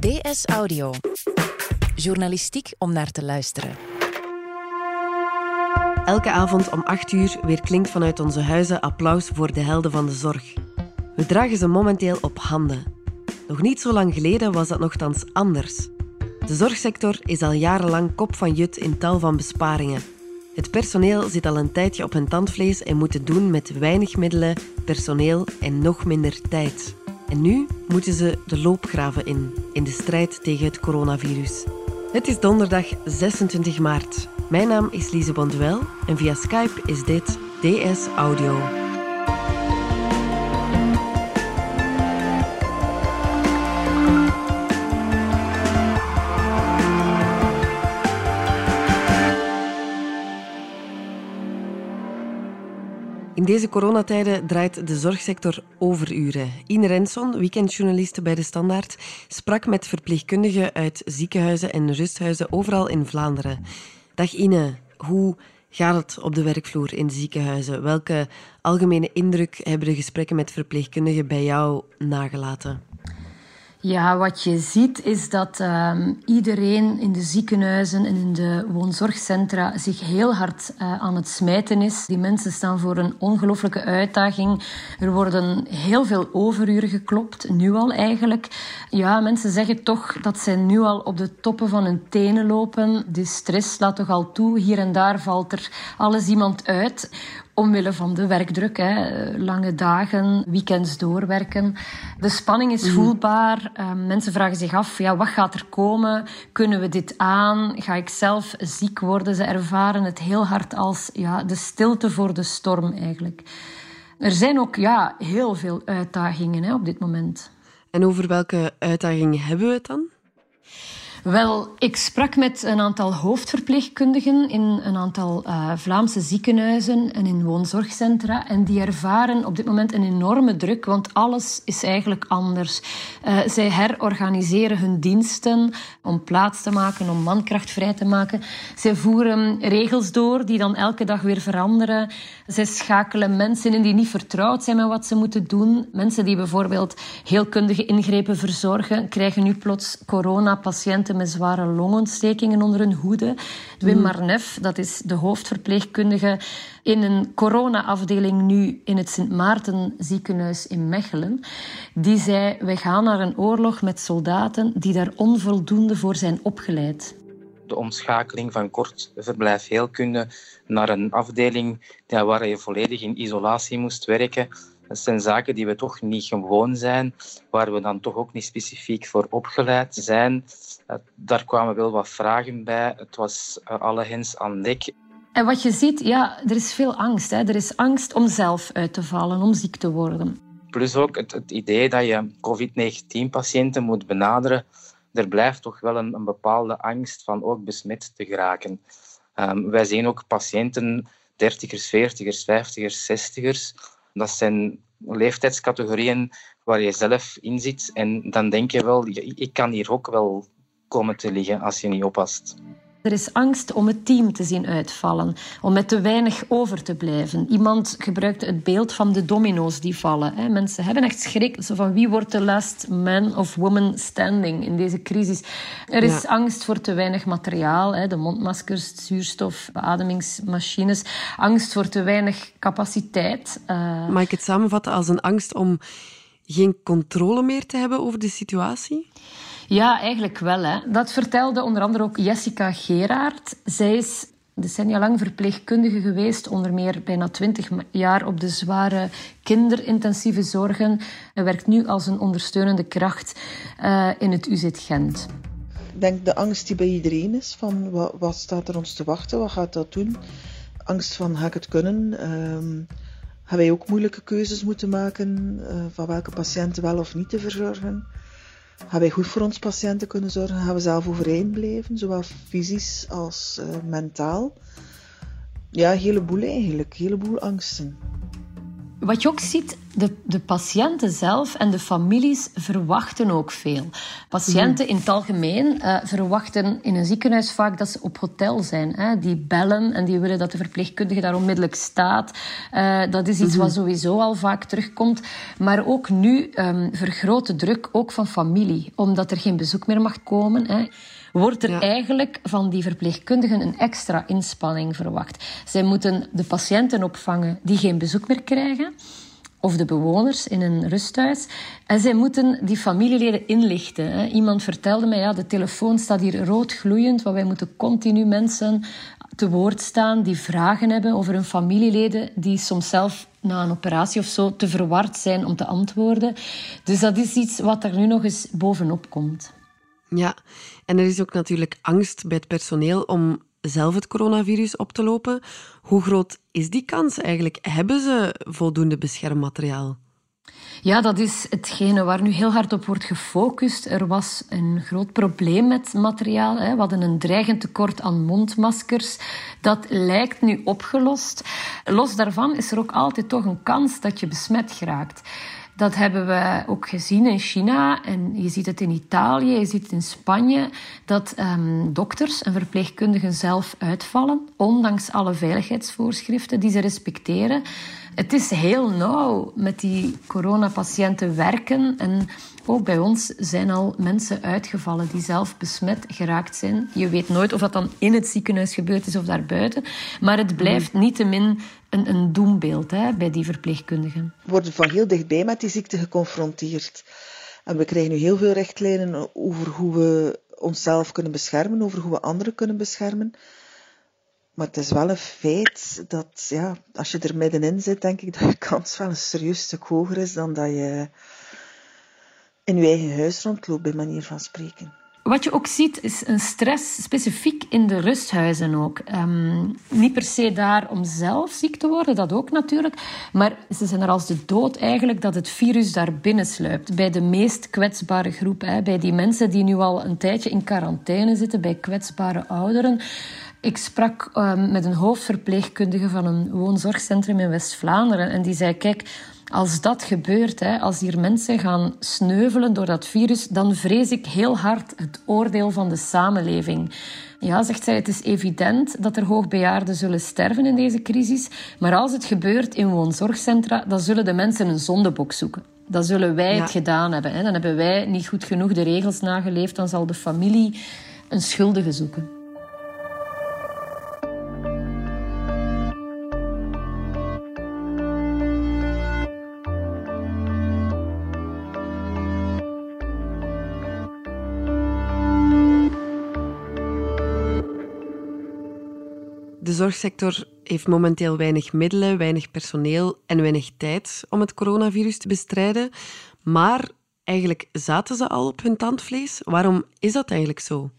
DS Audio. Journalistiek om naar te luisteren. Elke avond om 8 uur weer klinkt vanuit onze huizen applaus voor de helden van de zorg. We dragen ze momenteel op handen. Nog niet zo lang geleden was dat nogthans anders. De zorgsector is al jarenlang kop van jut in tal van besparingen. Het personeel zit al een tijdje op hun tandvlees en moet het doen met weinig middelen, personeel en nog minder tijd. En nu moeten ze de loopgraven in, in de strijd tegen het coronavirus. Het is donderdag 26 maart. Mijn naam is Lise Bonduel en via Skype is dit DS Audio. Deze coronatijden draait de zorgsector overuren. Ine Renson, weekendjournaliste bij De Standaard, sprak met verpleegkundigen uit ziekenhuizen en rusthuizen overal in Vlaanderen. Dag Ine, hoe gaat het op de werkvloer in ziekenhuizen? Welke algemene indruk hebben de gesprekken met verpleegkundigen bij jou nagelaten? Ja, wat je ziet is dat um, iedereen in de ziekenhuizen en in de woonzorgcentra zich heel hard uh, aan het smijten is. Die mensen staan voor een ongelooflijke uitdaging. Er worden heel veel overuren geklopt, nu al eigenlijk. Ja, mensen zeggen toch dat zij nu al op de toppen van hun tenen lopen. De stress laat toch al toe. Hier en daar valt er alles iemand uit omwille van de werkdruk. Hè. Lange dagen, weekends doorwerken. De spanning is mhm. voelbaar. Uh, mensen vragen zich af, ja, wat gaat er komen? Kunnen we dit aan? Ga ik zelf ziek worden? Ze ervaren het heel hard als ja, de stilte voor de storm eigenlijk. Er zijn ook ja, heel veel uitdagingen hè, op dit moment. En over welke uitdagingen hebben we het dan? Wel, ik sprak met een aantal hoofdverpleegkundigen in een aantal uh, Vlaamse ziekenhuizen en in woonzorgcentra. En die ervaren op dit moment een enorme druk, want alles is eigenlijk anders. Uh, zij herorganiseren hun diensten om plaats te maken, om mankracht vrij te maken. Zij voeren regels door die dan elke dag weer veranderen. Zij schakelen mensen in die niet vertrouwd zijn met wat ze moeten doen. Mensen die bijvoorbeeld heelkundige ingrepen verzorgen, krijgen nu plots coronapatiënten met zware longontstekingen onder hun hoede. Wim mm. Marnef, dat is de hoofdverpleegkundige in een corona-afdeling nu in het Sint Maarten ziekenhuis in Mechelen. Die zei, we gaan naar een oorlog met soldaten die daar onvoldoende voor zijn opgeleid de omschakeling van kort verblijf heelkunde naar een afdeling waar je volledig in isolatie moest werken. Dat zijn zaken die we toch niet gewoon zijn, waar we dan toch ook niet specifiek voor opgeleid zijn. Eh, daar kwamen wel wat vragen bij. Het was eh, alle hens aan dek. En wat je ziet, ja, er is veel angst. Hè. Er is angst om zelf uit te vallen, om ziek te worden. Plus ook het, het idee dat je COVID-19-patiënten moet benaderen. Er blijft toch wel een, een, bepaalde angst van ook besmet te geraken. Um, wij zien ook patiënten, dertigers, veertigers, vijftigers, zestigers. Dat zijn leeftijdscategorieën waar je zelf in zit. En dan denk je wel, ik kan hier ook wel komen te liggen als je niet oppast. Er is angst om het team te zien uitvallen, om met te weinig over te blijven. Iemand gebruikte het beeld van de domino's die vallen. Mensen hebben echt schrik van wie wordt de last man of woman standing in deze crisis. Er is angst voor te weinig materiaal, de mondmaskers, zuurstof, beademingsmachines. Angst voor te weinig capaciteit. Uh... Mag ik het samenvatten als een angst om geen controle meer te hebben over de situatie? Ja, eigenlijk wel. Hè. Dat vertelde onder andere ook Jessica Geraert. Zij is decennia lang verpleegkundige geweest, onder meer bijna twintig jaar op de zware kinderintensieve zorgen en werkt nu als een ondersteunende kracht uh, in het UZ Gent. Ik denk de angst die bij iedereen is, van wat, wat, staat er ons te wachten, wat gaat dat doen? Angst van, ga ik het kunnen? Um, gaan wij ook moeilijke keuzes moeten maken uh, van welke patiënten wel of niet te verzorgen? Gaan wij goed voor ons patiënten kunnen zorgen? Gaan we zelf overeind blijven, zowel fysisch als uh, mentaal? Ja, een heleboel eigenlijk, een heleboel angsten. Wat je ook ziet, de, de patiënten zelf en de families verwachten ook veel. Patiënten in het algemeen uh, verwachten in een ziekenhuis vaak dat ze op hotel zijn. Hè. Die bellen en die willen dat de verpleegkundige daar onmiddellijk staat. Uh, dat is iets wat mhm. sowieso al vaak terugkomt. Maar ook nu um, vergroot de druk ook van familie, omdat er geen bezoek meer mag komen. Hè wordt er eigenlijk van die verpleegkundigen een extra inspanning verwacht. Zij moeten de patiënten opvangen die geen bezoek meer krijgen of de bewoners in een rusthuis. En zij moeten die familieleden inlichten. Iemand vertelde mij, ja, de telefoon staat hier rood gloeiend, want wij moeten continu mensen te woord staan die vragen hebben over hun familieleden, die soms zelf na een operatie of zo te verward zijn om te antwoorden. Dus dat is iets wat er nu nog eens bovenop komt. Ja, en er is ook natuurlijk angst bij het personeel om zelf het coronavirus op te lopen. Hoe groot is die kans eigenlijk? Hebben ze voldoende beschermmateriaal? Ja, dat is hetgene waar nu heel hard op wordt gefocust. Er was een groot probleem met materiaal. We hadden een dreigend tekort aan mondmaskers. Dat lijkt nu opgelost. Los daarvan is er ook altijd toch een kans dat je besmet geraakt. Dat hebben we ook gezien in China en je ziet het in Italië, je ziet het in Spanje, dat um, dokters en verpleegkundigen zelf uitvallen, ondanks alle veiligheidsvoorschriften die ze respecteren. Het is heel nauw met die coronapatiënten werken en ook bij ons zijn al mensen uitgevallen die zelf besmet geraakt zijn. Je weet nooit of dat dan in het ziekenhuis gebeurd is of daarbuiten. Maar het blijft mm. niettemin een, een doembeeld hè, bij die verpleegkundigen. We worden van heel dichtbij met die ziekte geconfronteerd. En we krijgen nu heel veel richtlijnen over hoe we onszelf kunnen beschermen, over hoe we anderen kunnen beschermen. Maar het is wel een feit dat, ja, als je er middenin zit, denk ik dat je kans wel een serieus stuk hoger is dan dat je in je eigen huis rondloopt, bij manier van spreken. Wat je ook ziet is een stress specifiek in de rusthuizen ook. Ehm, niet per se daar om zelf ziek te worden, dat ook natuurlijk. Maar ze zijn er als de dood eigenlijk dat het virus daar binnen sluipt. Bij de meest kwetsbare groep. Hè, bij die mensen die nu al een tijdje in quarantaine zitten, bij kwetsbare ouderen. Ik sprak ehm, met een hoofdverpleegkundige van een woonzorgcentrum in West-Vlaanderen. En die zei: Kijk als dat gebeurt, hè, als hier mensen gaan sneuvelen door dat virus, dan vrees ik heel hard het oordeel van de samenleving. Ja, zegt zij, het is evident dat er hoogbejaarden zullen sterven in deze crisis. Maar als het gebeurt in woonzorgcentra, dan zullen de mensen een zondebok zoeken. Dan zullen wij het gedaan hebben. Hè. Dan hebben wij niet goed genoeg de regels nageleefd. Dan zal de familie een schuldige zoeken. Zorgsector heeft momenteel weinig middelen, weinig personeel en weinig tijd om het coronavirus te bestrijden. Maar eigenlijk zaten ze al op hun tandvlees. Waarom is dat eigenlijk zo?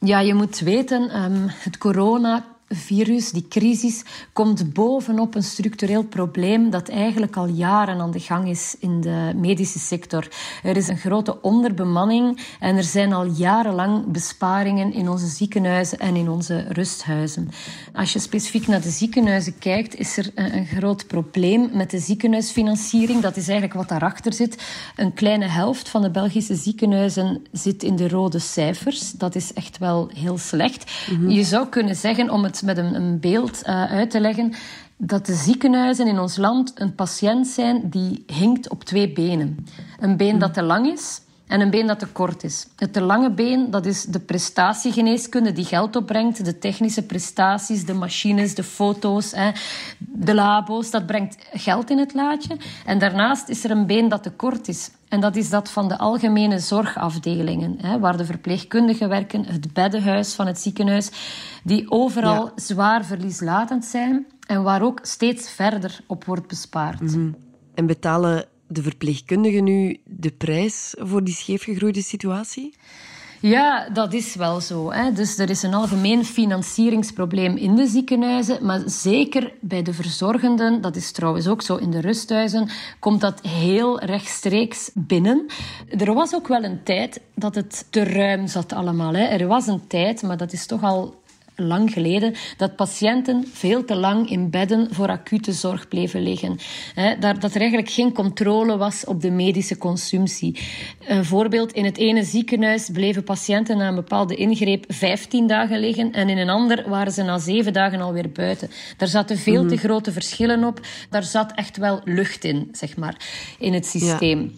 Ja, je moet weten, um, het corona virus, die crisis, komt bovenop een structureel probleem dat eigenlijk al jaren aan de gang is in de medische sector. Er is een grote onderbemanning en er zijn al jarenlang besparingen in onze ziekenhuizen en in onze rusthuizen. Als je specifiek naar de ziekenhuizen kijkt, is er een groot probleem met de ziekenhuisfinanciering. Dat is eigenlijk wat daarachter zit. Een kleine helft van de Belgische ziekenhuizen zit in de rode cijfers. Dat is echt wel heel slecht. Mhm. Je zou kunnen zeggen, om het met een, een beeld uh, uit te leggen dat de ziekenhuizen in ons land een patiënt zijn die hinkt op twee benen. Een been dat te lang is en een been dat te kort is. Het te lange been, dat is de prestatiegeneeskunde die geld opbrengt, de technische prestaties, de machines, de foto's, hè, de labo's, dat brengt geld in het laadje. En daarnaast is er een been dat te kort is. En dat is dat van de algemene zorgafdelingen, hè, waar de verpleegkundigen werken, het beddenhuis van het ziekenhuis, die overal zwaar verlieslatend zijn en waar ook steeds verder op wordt bespaard. Mhm. En betalen de verpleegkundigen nu de prijs voor die scheefgegroeide situatie? Ja, dat is wel zo. Hè. Dus er is een algemeen financieringsprobleem in de ziekenhuizen, maar zeker bij de verzorgenden, dat is trouwens ook zo in de rusthuizen, komt dat heel rechtstreeks binnen. Er was ook wel een tijd dat het te ruim zat allemaal. Hè. Er was een tijd, maar dat is toch al lang geleden, dat patiënten veel te lang in bedden voor acute zorg bleven liggen. dat er eigenlijk geen controle was op de medische consumptie. Een voorbeeld, in het ene ziekenhuis bleven patiënten na een bepaalde ingreep 15 dagen liggen en in een ander waren ze na zeven dagen alweer buiten. Daar zaten veel te mhm. grote verschillen op. Daar zat echt wel lucht in, zeg maar, in het systeem.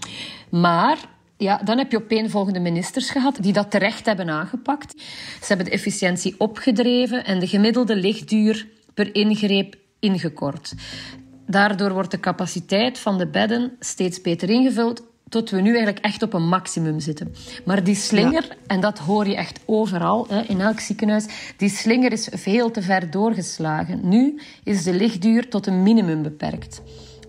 Maar ja, dan heb je opeenvolgende ministers gehad die dat terecht hebben aangepakt. Ze hebben de efficiëntie opgedreven en de gemiddelde lichtduur per ingreep ingekort. Daardoor wordt de capaciteit van de bedden steeds beter ingevuld, tot we nu eigenlijk echt op een maximum zitten. Maar die slinger, en dat hoor je echt overal, hè, in elk ziekenhuis, die slinger is veel te ver doorgeslagen. Nu is de lichtduur tot een minimum beperkt.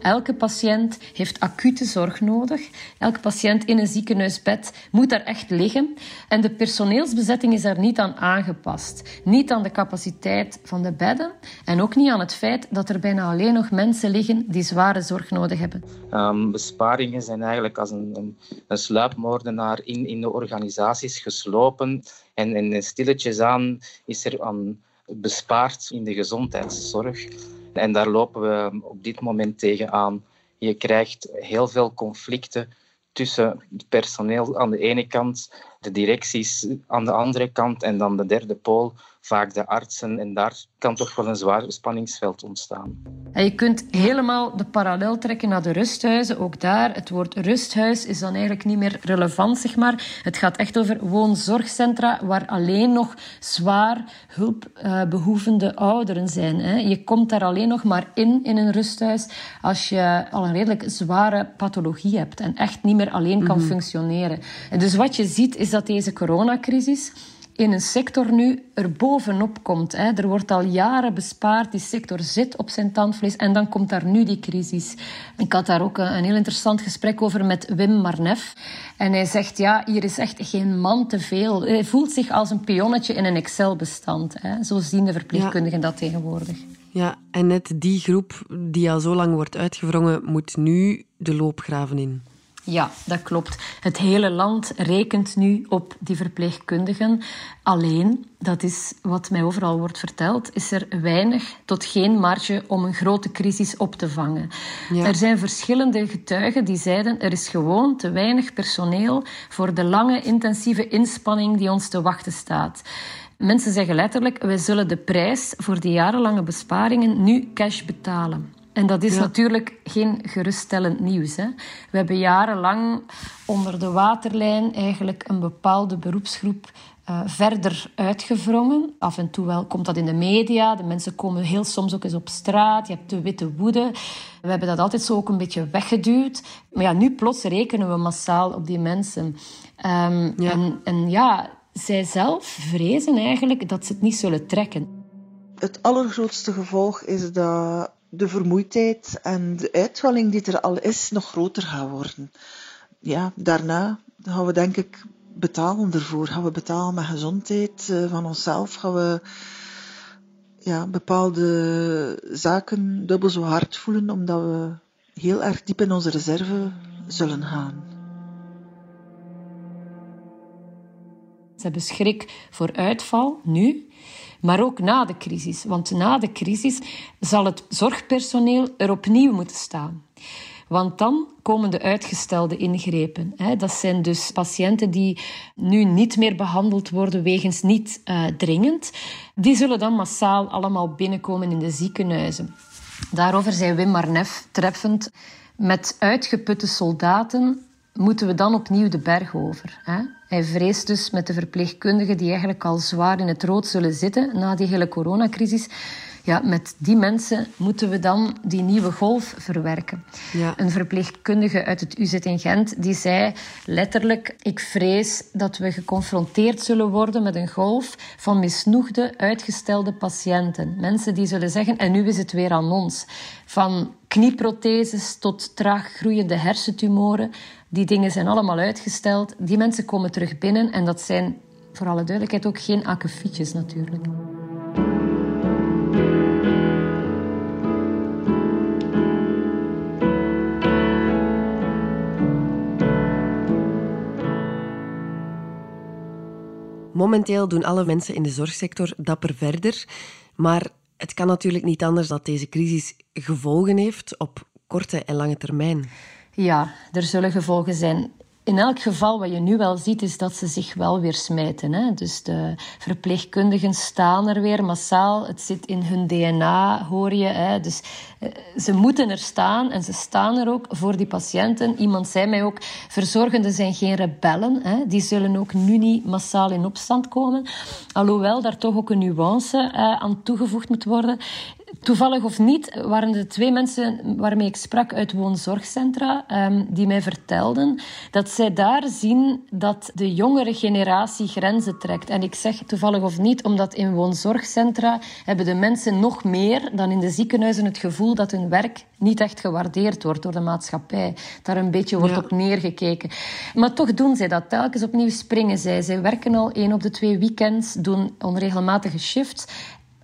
Elke patiënt heeft acute zorg nodig. Elke patiënt in een ziekenhuisbed moet daar echt liggen. En de personeelsbezetting is daar niet aan aangepast. Niet aan de capaciteit van de bedden en ook niet aan het feit dat er bijna alleen nog mensen liggen die zware zorg nodig hebben. Um, besparingen zijn eigenlijk als een, een, een sluipmoordenaar in, in de organisaties geslopen. En, en stilletjes aan is er aan bespaard in de gezondheidszorg. En daar lopen we op dit moment tegenaan. Je krijgt heel veel conflicten tussen het personeel aan de ene kant, de directies aan de andere kant en dan de derde pool, vaak de artsen. En daar kan toch wel een zwaar spanningsveld ontstaan. En je kunt helemaal de parallel trekken naar de rusthuizen. Ook daar, het woord rusthuis is dan eigenlijk niet meer relevant, zeg maar. Het gaat echt over woonzorgcentra waar alleen nog zwaar hulpbehoevende ouderen zijn. Hè. Je komt daar alleen nog maar in, in een rusthuis, als je al een redelijk zware pathologie hebt en echt niet meer alleen kan mhm. functioneren. En dus wat je ziet, is dat deze coronacrisis in een sector nu er bovenop komt. Hè. Er wordt al jaren bespaard, die sector zit op zijn tandvlees en dan komt daar nu die crisis. Ik had daar ook een, heel interessant gesprek over met Wim Marnef. En hij zegt, ja, hier is echt geen man te veel. Hij voelt zich als een pionnetje in een Excel-bestand. Zo zien de verpleegkundigen dat tegenwoordig. Ja, en net die groep die al zo lang wordt uitgewrongen, moet nu de loopgraven in. Ja, dat klopt. Het hele land rekent nu op die verpleegkundigen. Alleen, dat is wat mij overal wordt verteld, is er weinig tot geen marge om een grote crisis op te vangen. Er zijn verschillende getuigen die zeiden er is gewoon te weinig personeel voor de lange intensieve inspanning die ons te wachten staat. Mensen zeggen letterlijk, wij zullen de prijs voor die jarenlange besparingen nu cash betalen. En dat is natuurlijk geen geruststellend nieuws. Hè. We hebben jarenlang onder de waterlijn eigenlijk een bepaalde beroepsgroep uh, verder uitgewrongen. Af en toe wel komt dat in de media. De mensen komen heel soms ook eens op straat. Je hebt de witte woede. We hebben dat altijd zo ook een beetje weggeduwd. Maar ja, nu plots rekenen we massaal op die mensen. Um, ja. En, en ja, zij zelf vrezen eigenlijk dat ze het niet zullen trekken. Het allergrootste gevolg is dat de vermoeidheid en de uitwelling die er al is nog groter gaan worden. Ja, daarna gaan we denk ik betalen ervoor. Gaan we betalen met gezondheid eh, van onszelf. Gaan we ja, bepaalde zaken dubbel zo hard voelen omdat we heel erg diep in onze reserve zullen gaan. Ze hebben schrik voor uitval nu maar ook na de crisis. Want na de crisis zal het zorgpersoneel er opnieuw moeten staan. Want dan komen de uitgestelde ingrepen. Dat zijn dus patiënten die nu niet meer behandeld worden wegens niet uh, dringend. Die zullen dan massaal allemaal binnenkomen in de ziekenhuizen. Daarover zei Wim Marnef treffend. Met uitgeputte soldaten moeten we dan opnieuw de berg over. Hè? Hij vreest dus met de verpleegkundigen die eigenlijk al zwaar in het rood zullen zitten na die hele coronacrisis. Ja, met die mensen moeten we dan die nieuwe golf verwerken. Ja. Een verpleegkundige uit het UZ in Gent die zei letterlijk: Ik vrees dat we geconfronteerd zullen worden met een golf van misnoegde, uitgestelde patiënten. Mensen die zullen zeggen: En nu is het weer aan ons. Van knieprotheses tot traag groeiende hersentumoren. Die dingen zijn allemaal uitgesteld. Die mensen komen terug binnen en dat zijn voor alle duidelijkheid ook geen akkefietjes natuurlijk. Momenteel doen alle mensen in de zorgsector dapper verder, maar het kan natuurlijk niet anders dat deze crisis gevolgen heeft op korte en lange termijn. Ja, er zullen gevolgen zijn in elk geval, wat je nu wel ziet, is dat ze zich wel weer smijten. Hè? Dus de verpleegkundigen staan er weer massaal. Het zit in hun DNA, hoor je. Hè? Dus eh, ze moeten er staan en ze staan er ook voor die patiënten. Iemand zei mij ook, verzorgenden zijn geen rebellen. Hè? Die zullen ook nu niet massaal in opstand komen. Alhoewel daar toch ook een nuance uh, aan toegevoegd moet worden. Toevallig of niet, waren de twee mensen waarmee ik sprak uit woonzorgcentra, um, die mij vertelden dat zij daar zien dat de jongere generatie grenzen trekt. En ik zeg toevallig of niet, omdat in woonzorgcentra hebben de mensen nog meer dan in de ziekenhuizen het gevoel dat hun werk niet echt gewaardeerd wordt door de maatschappij. Daar een beetje wordt op neergekeken. Maar toch doen zij dat. Telkens opnieuw springen zij. Zij werken al één op de twee weekends, doen onregelmatige shifts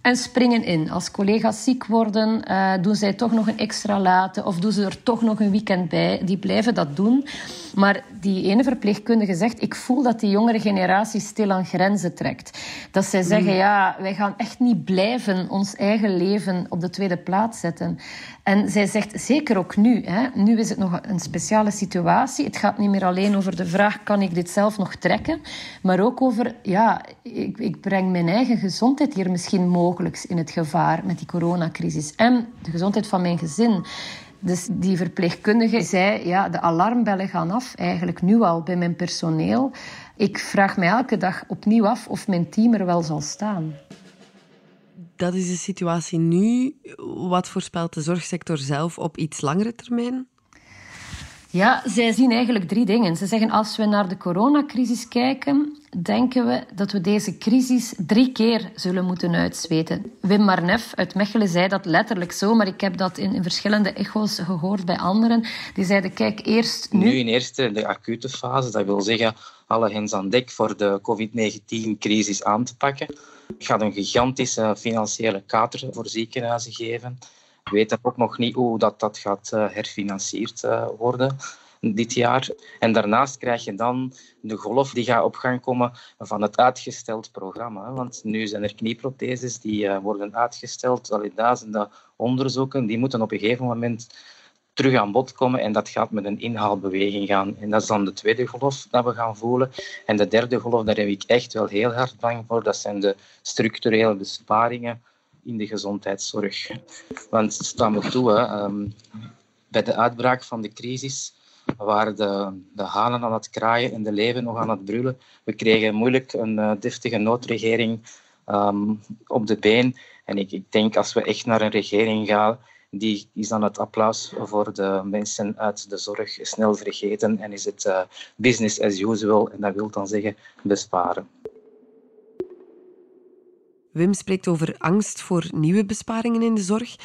en springen in. Als collega's ziek worden, uh, doen zij toch nog een extra laten of doen ze er toch nog een weekend bij. Die blijven dat doen. Maar die ene verpleegkundige zegt, ik voel dat die jongere generatie stil aan grenzen trekt. Dat zij zeggen, mm. ja, wij gaan echt niet blijven ons eigen leven op de tweede plaats zetten. En zij zegt, zeker ook nu, hè, nu is het nog een speciale situatie. Het gaat niet meer alleen over de vraag, kan ik dit zelf nog trekken? Maar ook over, ja, ik, ik breng mijn eigen gezondheid hier misschien mogelijk in het gevaar met die coronacrisis. En de gezondheid van mijn gezin. Dus die verpleegkundige zei, ja, de alarmbellen gaan af, eigenlijk nu al bij mijn personeel. Ik vraag me elke dag opnieuw af of mijn team er wel zal staan. Dat is de situatie nu. Wat voorspelt de zorgsector zelf op iets langere termijn? Ja, zij zien eigenlijk drie dingen. Ze zeggen als we naar de coronacrisis kijken, denken we dat we deze crisis drie keer zullen moeten uitzweten. Wim Marnef uit Mechelen zei dat letterlijk zo, maar ik heb dat in, in verschillende echo's gehoord bij anderen. Die zeiden, kijk, eerst nu... Nu in eerste de acute fase, dat wil zeggen alle hens aan dek voor de COVID-19-crisis aan te pakken. Het gaat een gigantische financiële kater voor ziekenhuizen geven. We weten ook nog niet hoe dat, dat gaat uh, herfinancierd uh, worden dit jaar. En daarnaast krijg je dan de golf die gaat op gang komen van het uitgesteld programma. Want nu zijn er knieprotheses die uh, worden uitgesteld. Allee, duizenden onderzoeken, die moeten op een gegeven moment terug aan bod komen en dat gaat met een inhaalbeweging gaan. En dat is dan de tweede golf dat we gaan voelen. En de derde golf, daar heb ik echt wel heel hard bang voor. Dat zijn de structurele besparingen in de gezondheidszorg. Want sta me toe, hè, ehm, bij de uitbraak van de crisis waren de, de hanen aan het kraaien en de leeuwen nog aan het brullen. We kregen moeilijk een uh, deftige noodregering um, op de been. En ik, ik denk als we echt naar een regering gaan die is dan het applaus voor de mensen uit de zorg snel vergeten en is het uh, business as usual en dat wil dan zeggen besparen. Wim spreekt over angst voor nieuwe besparingen in de zorg.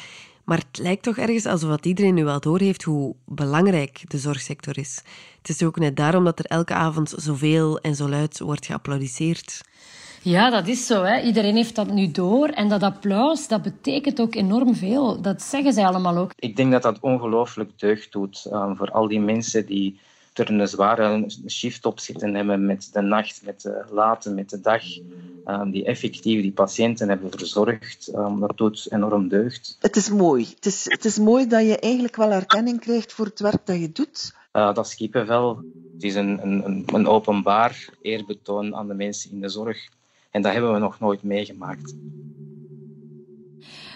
Maar het lijkt toch ergens alsof iedereen nu wel doorheeft hoe belangrijk de zorgsector is. Het is ook net daarom dat er elke avond zoveel en zo luid wordt geapplaudisseerd. Ja, dat is zo. Hè. Iedereen heeft dat nu door. En dat applaus, dat betekent ook enorm veel. Dat zeggen zij allemaal ook. Ik denk dat dat ongelooflijk deugd doet um, voor al die mensen die er een zware shift op zitten hebben met de nacht, met de late, met de dag. Um, die effectief die patiënten hebben verzorgd. Um, dat doet enorm deugd. Het is mooi. Het is, het is mooi dat je eigenlijk wel erkenning krijgt voor het werk dat je doet. Uh, dat is kippenvel. Het is een, een, een openbaar eerbetoon aan de mensen in de zorg. En dat hebben we nog nooit meegemaakt.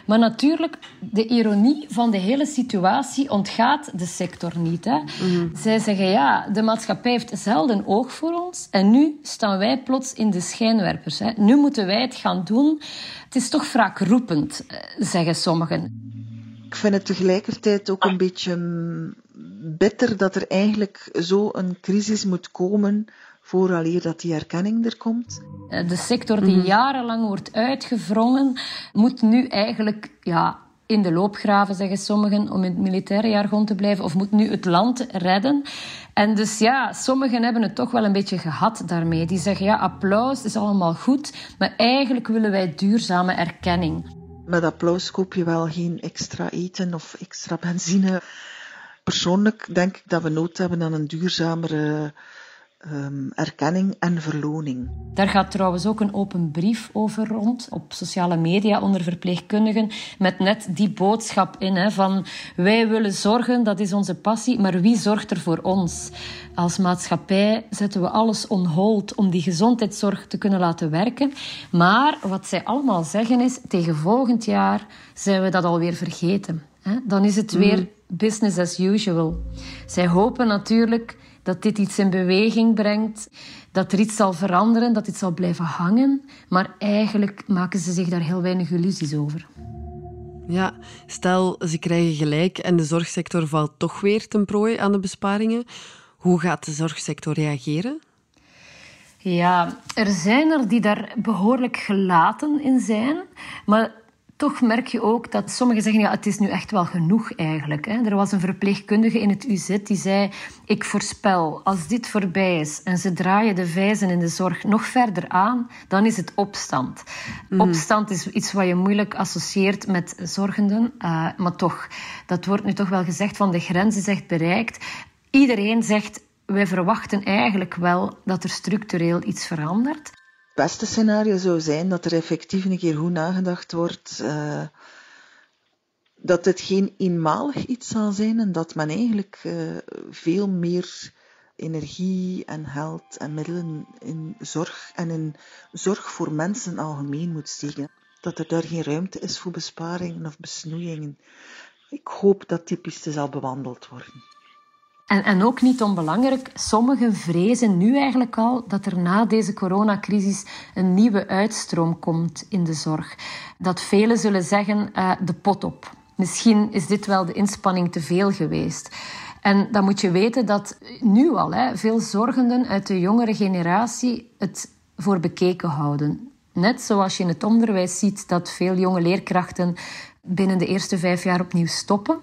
Maar natuurlijk, de ironie van de hele situatie ontgaat de sector niet. Hè? Mhm. Zij zeggen, ja, de maatschappij heeft zelden oog voor ons en nu staan wij plots in de schijnwerpers. Hè? Nu moeten wij het gaan doen. Het is toch wraakroepend, eh, zeggen sommigen. Ik vind het tegelijkertijd ook een beetje bitter dat er eigenlijk zo een crisis moet komen vooraleer dat die erkenning er komt. Eh, de sector die mhm. jarenlang wordt uitgevrongen, moet nu eigenlijk ja, in de loopgraven, zeggen sommigen, om in het militaire jargon te blijven, of moet nu het land redden. En dus ja, sommigen hebben het toch wel een beetje gehad daarmee. Die zeggen, ja, applaus is allemaal goed, maar eigenlijk willen wij duurzame erkenning. Met applaus koop je wel geen extra eten of extra benzine. Persoonlijk denk ik dat we nood hebben aan een duurzamere um, erkenning en verloning. Daar gaat trouwens ook een open brief over rond op sociale media onder verpleegkundigen met net die boodschap in hè, van wij willen zorgen, dat is onze passie, maar wie zorgt er voor ons? Als maatschappij zetten we alles on hold om die gezondheidszorg te kunnen laten werken. Maar wat zij allemaal zeggen is, tegen volgend jaar zijn we dat alweer vergeten. Hè? Dan is het weer mm. business as usual. Zij hopen natuurlijk dat dit iets in beweging brengt, dat er iets zal veranderen, dat dit zal blijven hangen. Maar eigenlijk maken ze zich daar heel weinig illusies over. Ja, stel ze krijgen gelijk en de zorgsector valt toch weer ten prooi aan de besparingen. Hoe gaat de zorgsector reageren? Ja, er zijn er die daar behoorlijk gelaten in zijn. Maar toch merk je ook dat sommigen zeggen, ja, het is nu echt wel genoeg eigenlijk. Hè. Er was een verpleegkundige in het UZ die zei, ik voorspel, als dit voorbij is en ze draaien de vijzen in de zorg nog verder aan, dan is het opstand. Mhm. Opstand is iets wat je moeilijk associeert met zorgenden, uh, maar toch, dat wordt nu toch wel gezegd van de grens is echt bereikt. Iedereen zegt, wij verwachten eigenlijk wel dat er structureel iets verandert beste scenario zou zijn dat er effectief een keer goed nagedacht wordt. Uh, dat het geen eenmalig iets zal zijn en dat men eigenlijk uh, veel meer energie en geld en middelen in zorg en in zorg voor mensen algemeen moet steken. Dat er daar geen ruimte is voor besparingen of besnoeiingen. Ik hoop dat die piste zal bewandeld worden. En, en ook niet onbelangrijk, sommigen vrezen nu eigenlijk al dat er na deze coronacrisis een nieuwe uitstroom komt in de zorg. Dat velen zullen zeggen, uh, de pot op. Misschien is dit wel de inspanning te veel geweest. En dan moet je weten dat nu al hè, veel zorgenden uit de jongere generatie het voor bekeken houden. Net zoals je in het onderwijs ziet dat veel jonge leerkrachten binnen de eerste vijf jaar opnieuw stoppen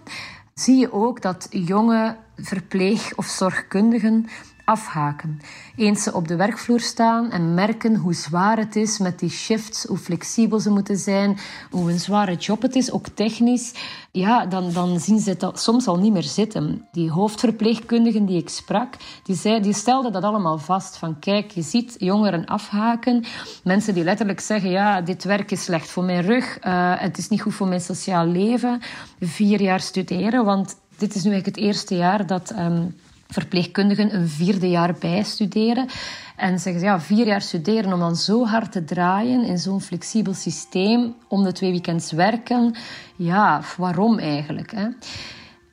zie je ook dat jonge verpleeg- of zorgkundigen afhaken. Eens ze op de werkvloer staan en merken hoe zwaar het is met die shifts, hoe flexibel ze moeten zijn, hoe een zware job het is, ook technisch, ja, dan, dan zien ze het soms al niet meer zitten. Die hoofdverpleegkundigen die ik sprak, die, zei, die stelden dat allemaal vast. Van kijk, je ziet jongeren afhaken. Mensen die letterlijk zeggen, ja, dit werk is slecht voor mijn rug, uh, het is niet goed voor mijn sociaal leven. Vier jaar studeren, want dit is nu eigenlijk het eerste jaar dat... Um, verpleegkundigen een vierde jaar bijstuderen. En zeggen ze, ja, vier jaar studeren om dan zo hard te draaien in zo'n flexibel systeem, om de twee weekends werken. Ja, waarom eigenlijk? Hè?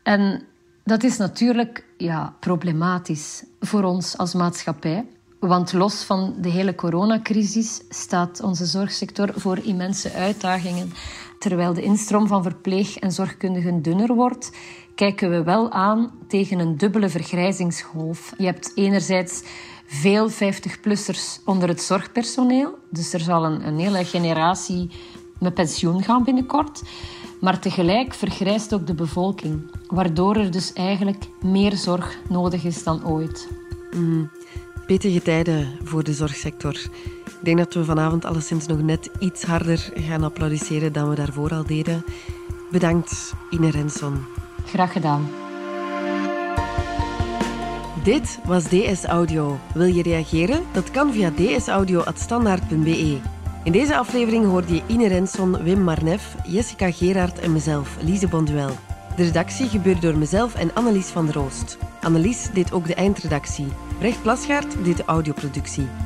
En dat is natuurlijk ja, problematisch voor ons als maatschappij. Want los van de hele coronacrisis staat onze zorgsector voor immense uitdagingen. Terwijl de instroom van verpleeg- en zorgkundigen dunner wordt, kijken we wel aan tegen een dubbele vergrijzingsgolf. Je hebt enerzijds veel 50-plussers onder het zorgpersoneel. Dus er zal een, een hele generatie met pensioen gaan binnenkort. Maar tegelijk vergrijst ook de bevolking, waardoor er dus eigenlijk meer zorg nodig is dan ooit. Mm, pittige tijden voor de zorgsector. Ik denk dat we vanavond alleszins nog net iets harder gaan applaudisseren dan we daarvoor al deden. Bedankt, Ine Renson. Graag gedaan. Dit was DS Audio. Wil je reageren? Dat kan via dsaudio.standaard.be. In deze aflevering hoorde je Ine Renson, Wim Marnef, Jessica Gerard en mezelf, Lise Bonduel. De redactie gebeurde door mezelf en Annelies van Roost. Annelies deed ook de eindredactie. Brecht Plasgaard deed de audioproductie.